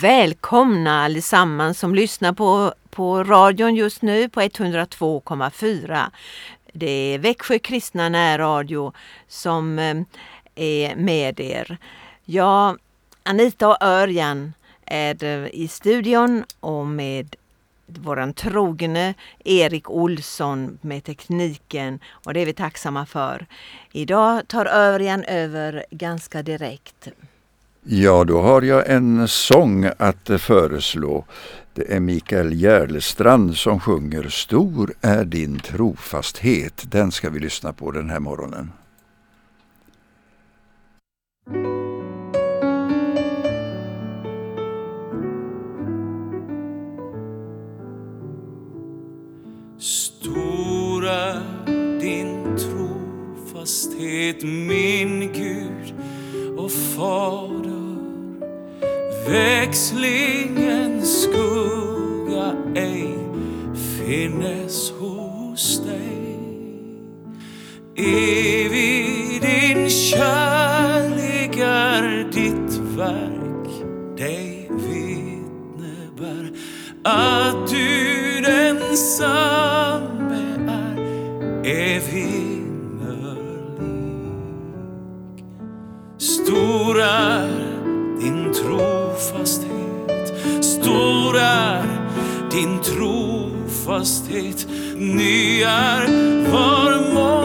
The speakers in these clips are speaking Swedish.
Välkomna allesammans som lyssnar på, på radion just nu på 102,4. Det är Växjö kristna närradio som eh, är med er. Jag, Anita och Örjan är eh, i studion och med våran trogne Erik Olsson med tekniken och det är vi tacksamma för. Idag tar Örjan över ganska direkt. Ja, då har jag en sång att föreslå. Det är Mikael Järlestrand som sjunger Stor är din trofasthet. Den ska vi lyssna på den här morgonen. Stora din trofasthet min Gud och Fader Växlingens skugga ej finnes hos dig. Evig din kärlek är ditt verk. Dig vittne bär att du densamme fasthet. Ni near for more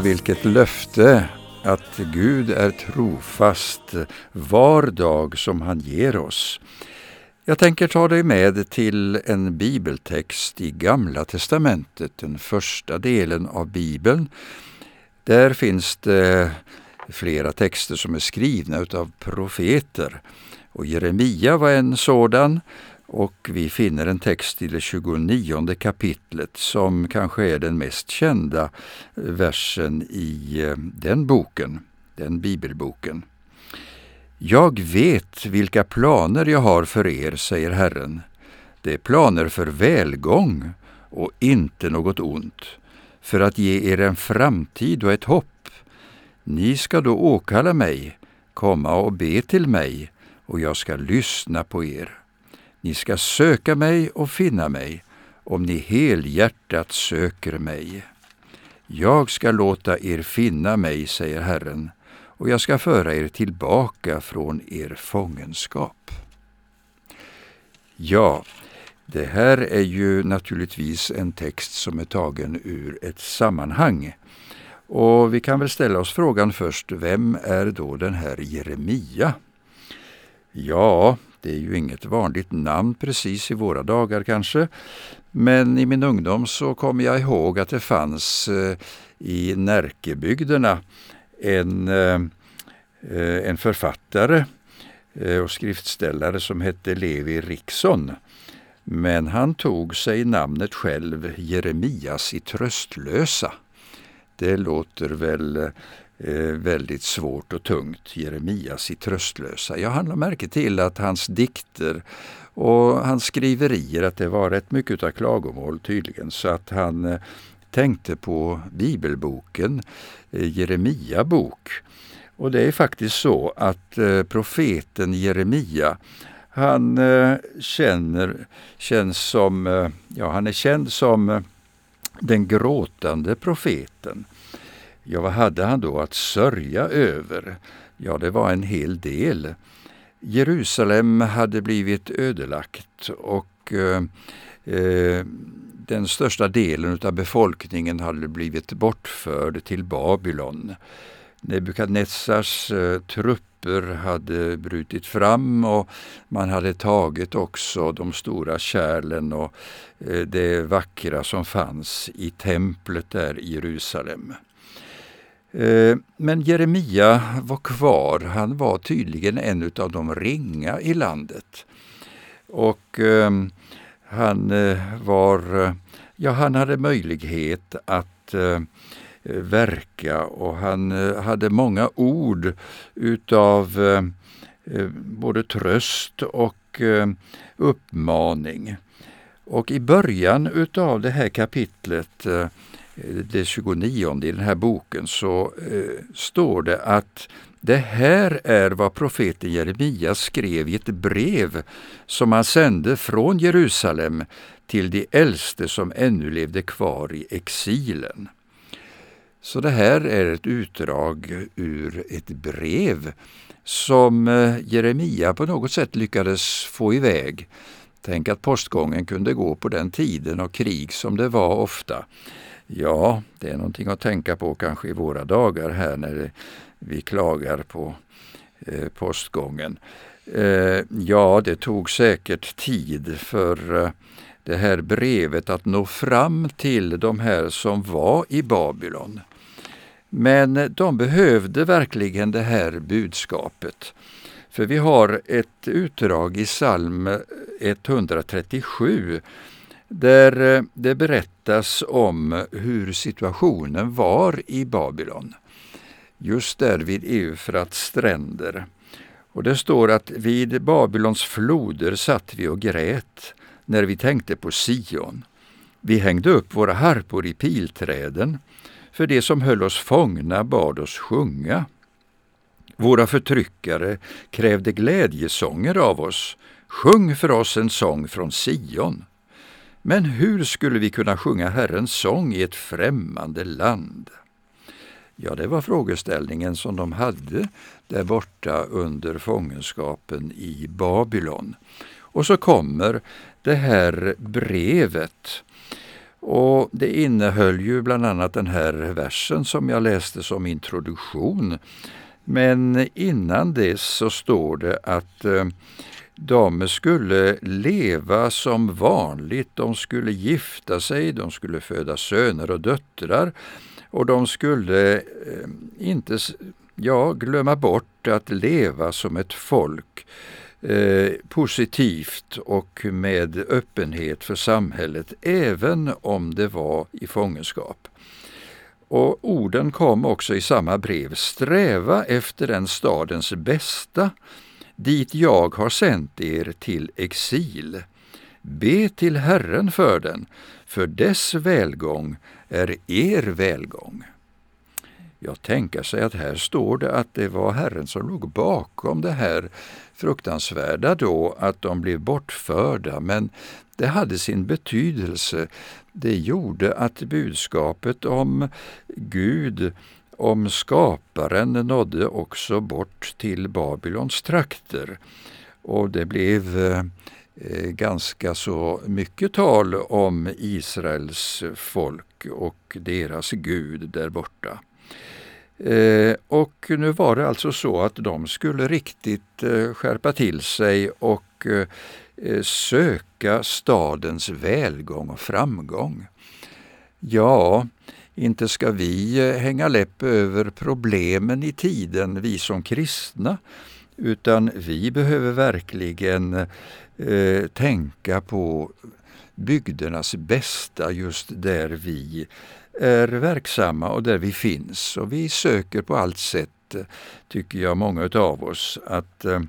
vilket löfte att Gud är trofast var dag som han ger oss. Jag tänker ta dig med till en bibeltext i Gamla testamentet, den första delen av Bibeln. Där finns det flera texter som är skrivna av profeter. Och Jeremia var en sådan och vi finner en text i det 29 kapitlet som kanske är den mest kända eh, versen i eh, den boken, den bibelboken. Jag vet vilka planer jag har för er, säger Herren. Det är planer för välgång och inte något ont, för att ge er en framtid och ett hopp. Ni ska då åkalla mig, komma och be till mig, och jag ska lyssna på er. Ni ska söka mig och finna mig, om ni helhjärtat söker mig. Jag ska låta er finna mig, säger Herren, och jag ska föra er tillbaka från er fångenskap. Ja, det här är ju naturligtvis en text som är tagen ur ett sammanhang. Och vi kan väl ställa oss frågan först, vem är då den här Jeremia? Ja, det är ju inget vanligt namn precis i våra dagar kanske. Men i min ungdom så kommer jag ihåg att det fanns eh, i Närkebygderna en, eh, eh, en författare eh, och skriftställare som hette Levi Riksson. Men han tog sig namnet själv Jeremias i Tröstlösa. Det låter väl eh, Eh, väldigt svårt och tungt, Jeremias i Tröstlösa. Jag har märke till att hans dikter och hans skriverier, att det var rätt mycket av klagomål tydligen, så att han eh, tänkte på bibelboken eh, Jeremia bok. Och det är faktiskt så att eh, profeten Jeremia han eh, känner, känns som, eh, ja, han är känd som den gråtande profeten. Ja, vad hade han då att sörja över? Ja, det var en hel del. Jerusalem hade blivit ödelagt och eh, eh, den största delen av befolkningen hade blivit bortförd till Babylon. Nebukadnessars eh, trupper hade brutit fram och man hade tagit också de stora kärlen och eh, det vackra som fanns i templet där i Jerusalem. Eh, men Jeremia var kvar. Han var tydligen en av de ringa i landet. Och ehm, han eh, var, eh, ja han hade möjlighet att verka och han hade många ord utav både tröst och uppmaning. Och i början utav det här kapitlet det 29 i den här boken så eh, står det att det här är vad profeten Jeremia skrev i ett brev som han sände från Jerusalem till de äldste som ännu levde kvar i exilen. Så det här är ett utdrag ur ett brev som eh, Jeremia på något sätt lyckades få iväg. Tänk att postgången kunde gå på den tiden och krig som det var ofta. Ja, det är någonting att tänka på kanske i våra dagar här när vi klagar på eh, postgången. Eh, ja, det tog säkert tid för eh, det här brevet att nå fram till de här som var i Babylon. Men de behövde verkligen det här budskapet. För vi har ett utdrag i psalm 137 där eh, det berättas om hur situationen var i Babylon, just där vid Eufrats stränder. Och det står att vid Babylons floder satt vi och grät när vi tänkte på Sion. Vi hängde upp våra harpor i pilträden, för det som höll oss fångna bad oss sjunga. Våra förtryckare krävde glädjesånger av oss. Sjung för oss en sång från Sion. Men hur skulle vi kunna sjunga Herrens sång i ett främmande land? Ja, det var frågeställningen som de hade där borta under fångenskapen i Babylon. Och så kommer det här brevet. Och Det innehöll ju bland annat den här versen som jag läste som introduktion. Men innan dess så står det att eh, de skulle leva som vanligt, de skulle gifta sig, de skulle föda söner och döttrar och de skulle eh, inte ja, glömma bort att leva som ett folk eh, positivt och med öppenhet för samhället, även om det var i fångenskap. Och orden kom också i samma brev. Sträva efter den stadens bästa, dit jag har sänt er till exil. Be till Herren för den, för dess välgång är er välgång. Jag tänker sig att här står det att det var Herren som låg bakom det här fruktansvärda då, att de blev bortförda, men det hade sin betydelse. Det gjorde att budskapet om Gud, om skaparen, nådde också bort till Babylons trakter. Och det blev eh, ganska så mycket tal om Israels folk och deras Gud där borta. Eh, och nu var det alltså så att de skulle riktigt eh, skärpa till sig och söka stadens välgång och framgång. Ja, inte ska vi eh, hänga läpp över problemen i tiden, vi som kristna, utan vi behöver verkligen eh, tänka på bygdernas bästa just där vi är verksamma och där vi finns. Och vi söker på allt sätt, tycker jag, många av oss, att eh,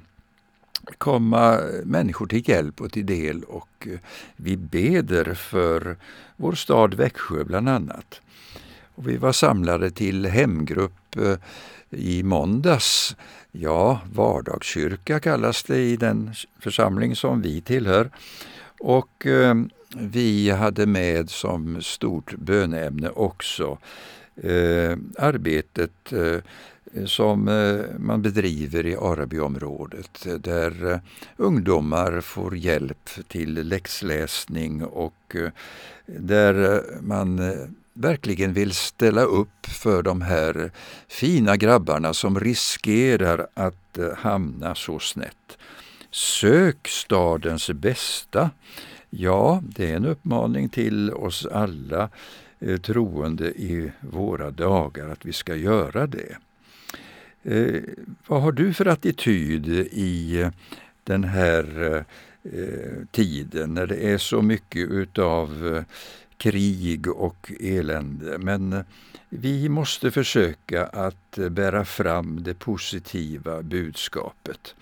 komma människor till hjälp och till del och eh, vi beder för vår stad Växjö bland annat. Och vi var samlade till hemgrupp eh, i måndags. Ja, vardagskyrka kallas det i den församling som vi tillhör. Och eh, vi hade med som stort böneämne också eh, arbetet eh, som eh, man bedriver i Arabiområdet där eh, ungdomar får hjälp till läxläsning och eh, där man verkligen vill ställa upp för de här fina grabbarna som riskerar att eh, hamna så snett. Sök stadens bästa. Ja, det är en uppmaning till oss alla eh, troende i våra dagar att vi ska göra det. Eh, vad har du för attityd i eh, den här eh, tiden när det är så mycket utav eh, krig och elände? Men eh, vi måste försöka att eh, bära fram det positiva budskapet.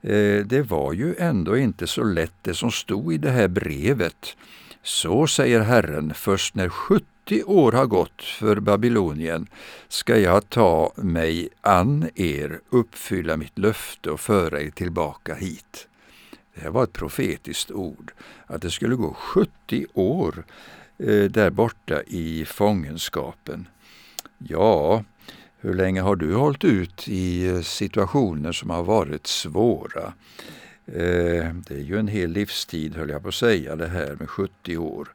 Eh, det var ju ändå inte så lätt det som stod i det här brevet. Så säger Herren, först när 70 år har gått för Babylonien ska jag ta mig an er, uppfylla mitt löfte och föra er tillbaka hit. Det här var ett profetiskt ord, att det skulle gå 70 år Eh, där borta i fångenskapen. Ja, hur länge har du hållit ut i eh, situationer som har varit svåra? Eh, det är ju en hel livstid, höll jag på att säga, det här med 70 år.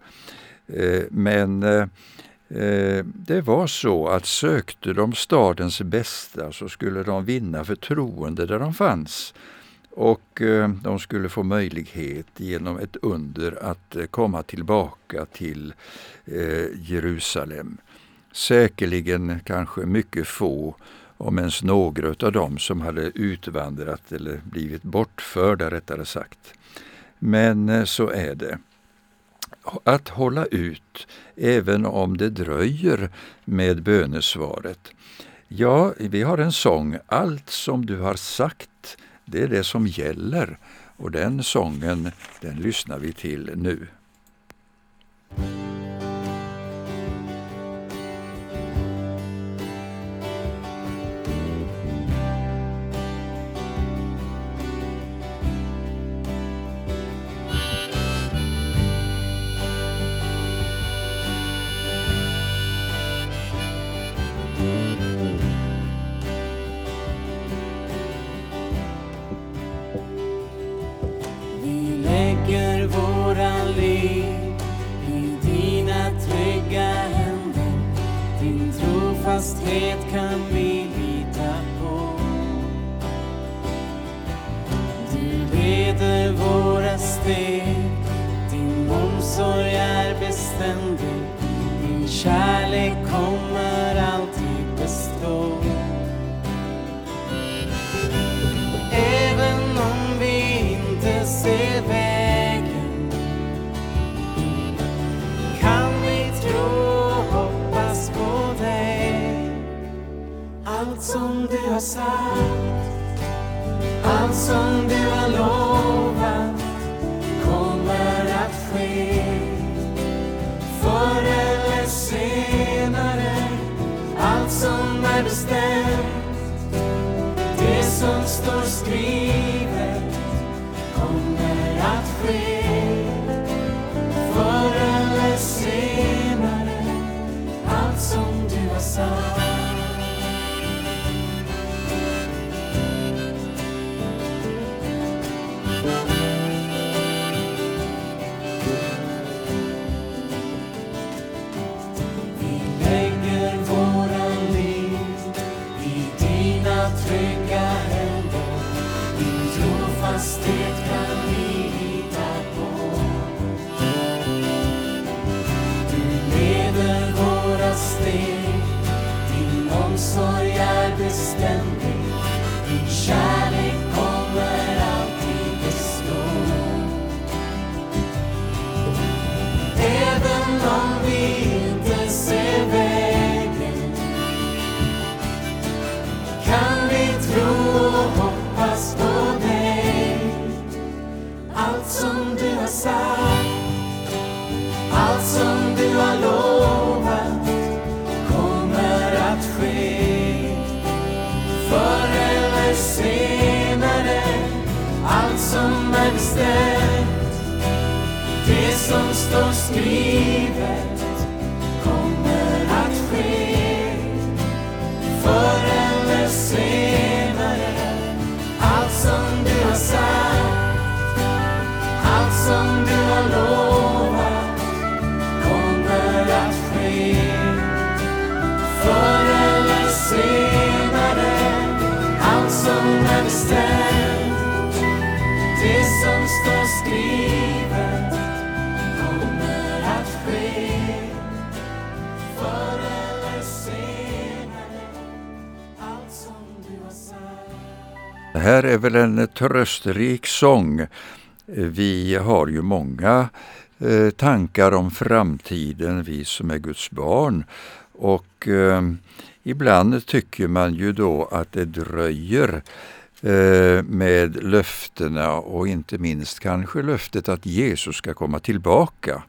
Eh, men eh, det var så att sökte de stadens bästa så skulle de vinna förtroende där de fanns. Och eh, de skulle få möjlighet genom ett under att eh, komma tillbaka till eh, Jerusalem säkerligen kanske mycket få, om ens några av dem som hade utvandrat eller blivit bortförda rättare sagt. Men så är det. Att hålla ut, även om det dröjer med bönesvaret. Ja, vi har en sång, Allt som du har sagt, det är det som gäller. Och den sången, den lyssnar vi till nu. Fasthet kan vi lita på. Du leder våra steg, din omsorg är beständig. Din kärlek kommer som du har sagt, allt som du har lovat kommer att ske. Förr eller senare, allt som är bestämt, det som står skrivet som Det här är väl en trösterik sång. Vi har ju många eh, tankar om framtiden, vi som är Guds barn. Och eh, ibland tycker man ju då att det dröjer eh, med löftena och inte minst kanske löftet att Jesus ska komma tillbaka.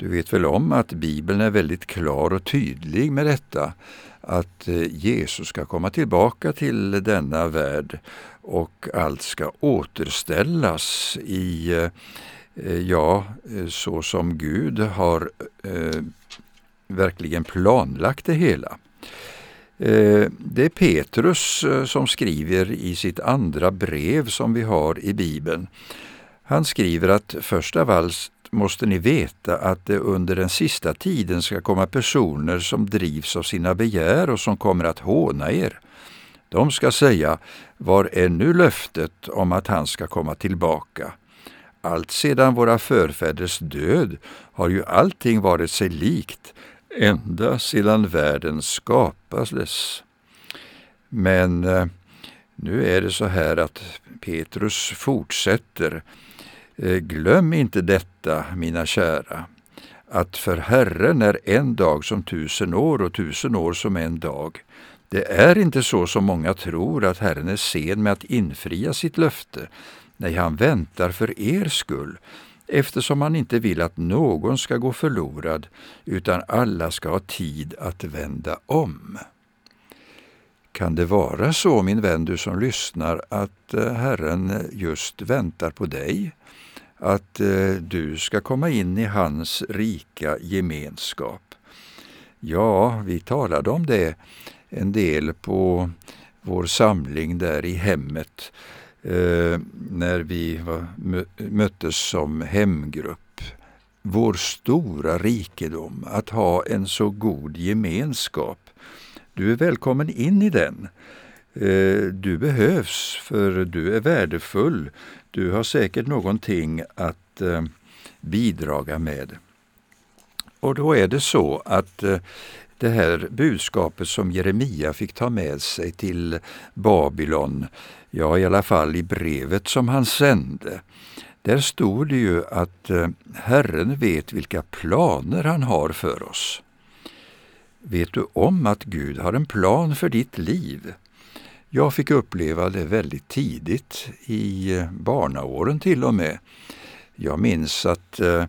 Du vet väl om att Bibeln är väldigt klar och tydlig med detta att eh, Jesus ska komma tillbaka till denna värld och allt ska återställas i, eh, ja, eh, så som Gud har eh, verkligen planlagt det hela. Det är Petrus som skriver i sitt andra brev som vi har i Bibeln. Han skriver att först av allt måste ni veta att det under den sista tiden ska komma personer som drivs av sina begär och som kommer att håna er. De ska säga, var är nu löftet om att han ska komma tillbaka? Allt sedan våra förfäders död har ju allting varit sig likt, ända sedan världen skapades. Men eh, nu är det så här att Petrus fortsätter. Eh, glöm inte detta, mina kära, att för Herren är en dag som tusen år och tusen år som en dag. Det är inte så som många tror att Herren är sen med att infria sitt löfte. Nej, han väntar för er skull, eftersom han inte vill att någon ska gå förlorad, utan alla ska ha tid att vända om. Kan det vara så, min vän, du som lyssnar, att eh, Herren just väntar på dig? Att eh, du ska komma in i hans rika gemenskap? Ja, vi talade om det en del på vår samling där i hemmet eh, när vi var, möttes som hemgrupp. Vår stora rikedom, att ha en så god gemenskap Du är välkommen in i den. Eh, du behövs för du är värdefull. Du har säkert någonting att eh, bidraga med. Och då är det så att eh, det här budskapet som Jeremia fick ta med sig till Babylon, ja i alla fall i brevet som han sände, där stod det ju att eh, Herren vet vilka planer han har för oss. Vet du om att Gud har en plan för ditt liv? Jag fick uppleva det väldigt tidigt, i eh, barnaåren till och med. Jag minns att eh,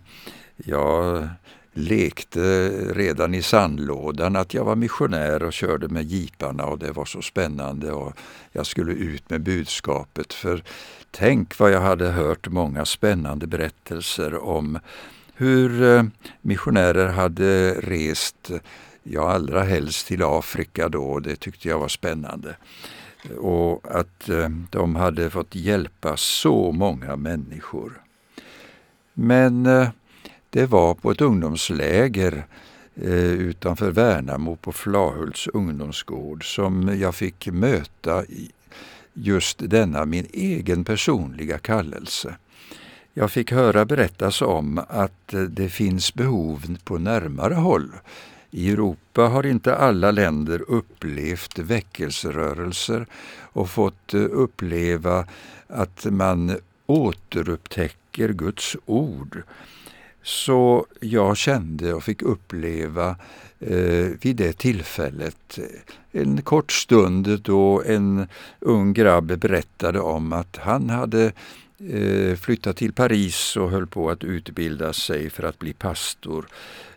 jag lekte redan i sandlådan att jag var missionär och körde med jeeparna och det var så spännande och jag skulle ut med budskapet. För tänk vad jag hade hört många spännande berättelser om hur eh, missionärer hade rest, ja allra helst till Afrika då, det tyckte jag var spännande och att eh, de hade fått hjälpa så många människor. Men eh, det var på ett ungdomsläger eh, utanför Värnamo på Flahults ungdomsgård som jag fick möta just denna min egen personliga kallelse. Jag fick höra berättas om att det finns behov på närmare håll i Europa har inte alla länder upplevt väckelserörelser och fått eh, uppleva att man återupptäcker Guds ord. Så jag kände och fick uppleva eh, vid det tillfället en kort stund då en ung grabb berättade om att han hade Eh, flyttade flyttat till Paris och höll på att utbilda sig för att bli pastor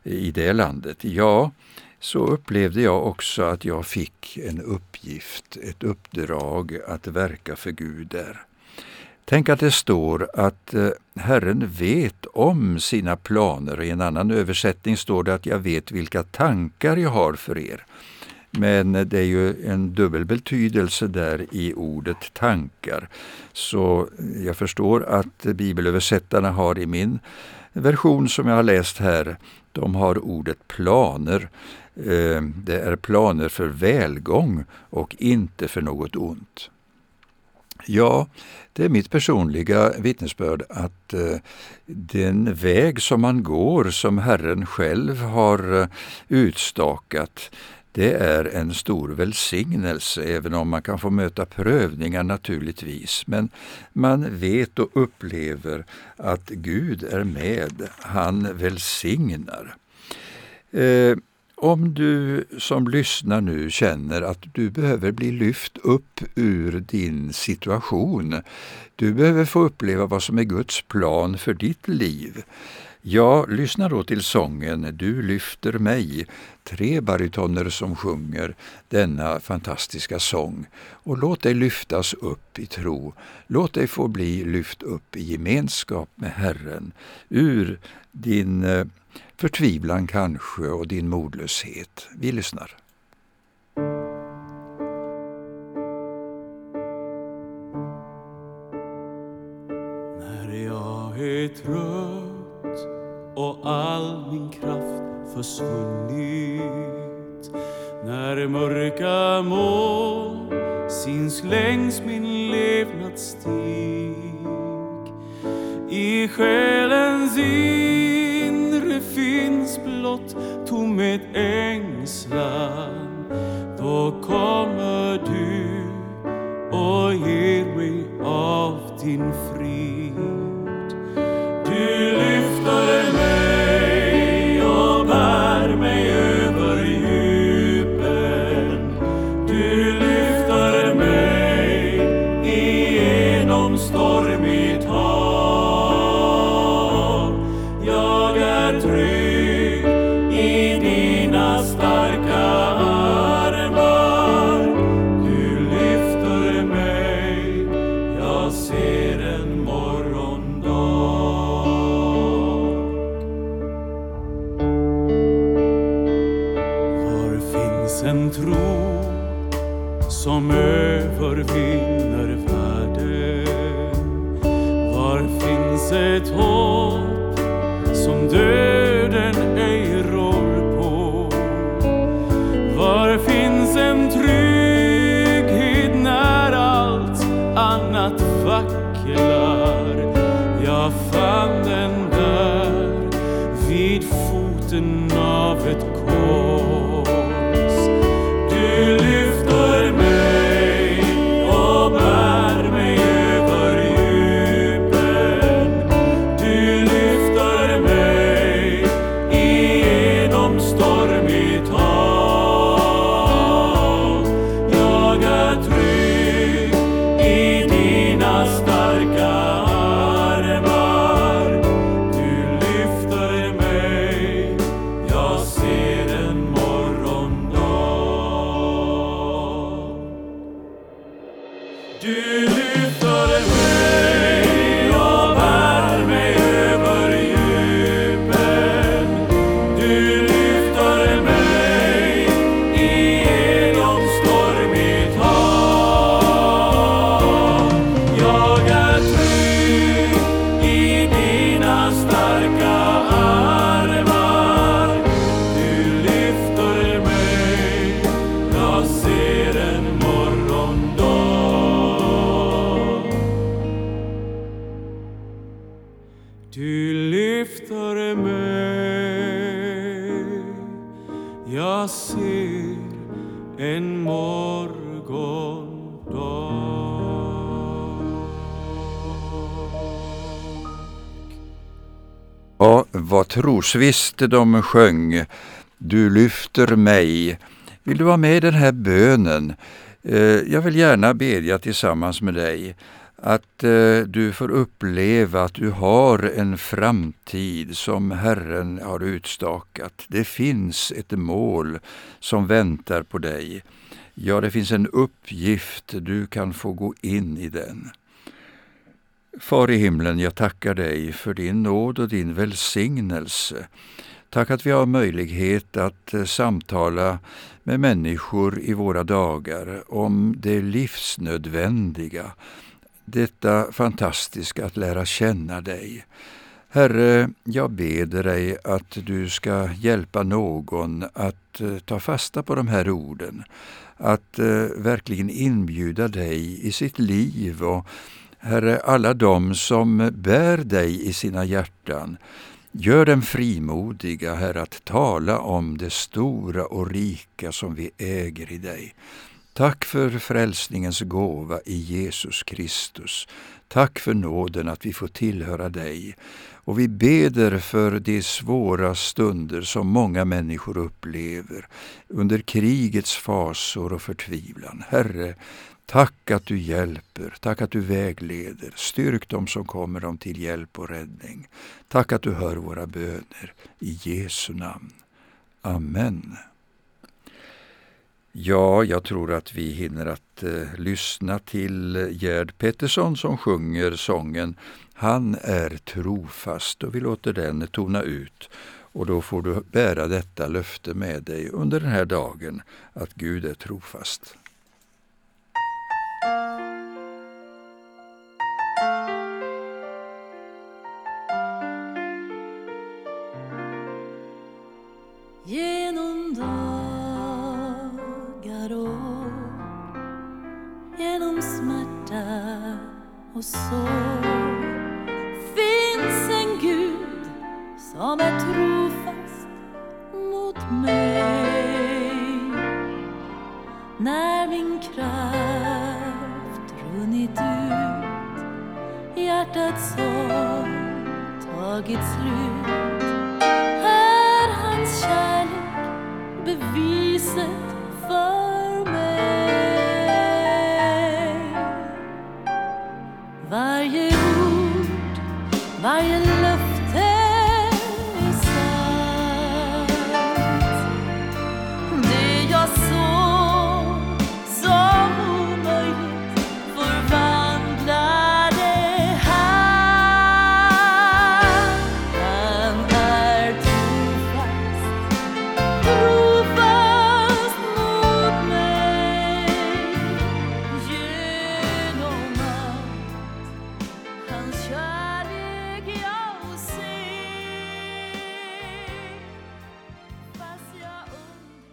i det landet. Ja, så upplevde jag också att jag fick en uppgift, ett uppdrag att verka för Gud där. Tänk att det står att eh, Herren vet om sina planer. I en annan översättning står det att jag vet vilka tankar jag har för er. Men det är ju en dubbel betydelse där i ordet tankar. Så jag förstår att bibelöversättarna har i min version som jag har läst här, de har ordet planer. Eh, det är planer för välgång och inte för något ont. Ja, det är mitt personliga vittnesbörd att eh, den väg som man går, som Herren själv har eh, utstakat, det är en stor välsignelse, även om man kan få möta prövningar naturligtvis. Men man vet och upplever att Gud är med, han välsignar. Eh, om du som lyssnar nu känner att du behöver bli lyft upp ur din situation, du behöver få uppleva vad som är Guds plan för ditt liv, Ja, lyssna då till sången Du lyfter mig, tre barytoner som sjunger denna fantastiska sång. Och låt dig lyftas upp i tro. Låt dig få bli lyft upp i gemenskap med Herren ur din eh, förtvivlan kanske och din modlöshet. Vi lyssnar. Försvunnit. När mörka moln syns längs min levnadsstig. I själens inre finns blott tomhet ängslan. Då kommer du och ger mig av din frid. me time. Trosvisst de sjöng. Du lyfter mig. Vill du vara med i den här bönen? Eh, jag vill gärna bedja tillsammans med dig att eh, du får uppleva att du har en framtid som Herren har utstakat. Det finns ett mål som väntar på dig. Ja, det finns en uppgift, du kan få gå in i den. Far i himlen, jag tackar dig för din nåd och din välsignelse. Tack att vi har möjlighet att eh, samtala med människor i våra dagar om det livsnödvändiga, detta fantastiska att lära känna dig. Herre, jag beder dig att du ska hjälpa någon att eh, ta fasta på de här orden, att eh, verkligen inbjuda dig i sitt liv och Herre, alla de som bär dig i sina hjärtan, gör dem frimodiga, Herre, att tala om det stora och rika som vi äger i dig. Tack för frälsningens gåva i Jesus Kristus. Tack för nåden att vi får tillhöra dig. Och vi beder för de svåra stunder som många människor upplever under krigets fasor och förtvivlan. Herre, tack att du hjälper, tack att du vägleder. Styrk dem som kommer dem till hjälp och räddning. Tack att du hör våra böner. I Jesu namn. Amen. Ja, jag tror att vi hinner att eh, lyssna till eh, Gerd Pettersson som sjunger sången Han är trofast och vi låter den tona ut. Och då får du bära detta löfte med dig under den här dagen att Gud är trofast. och så finns en Gud som är trofast mot mig. När min kraft runnit ut hjärtats sorg tagit slut är hans kärlek beviset Varje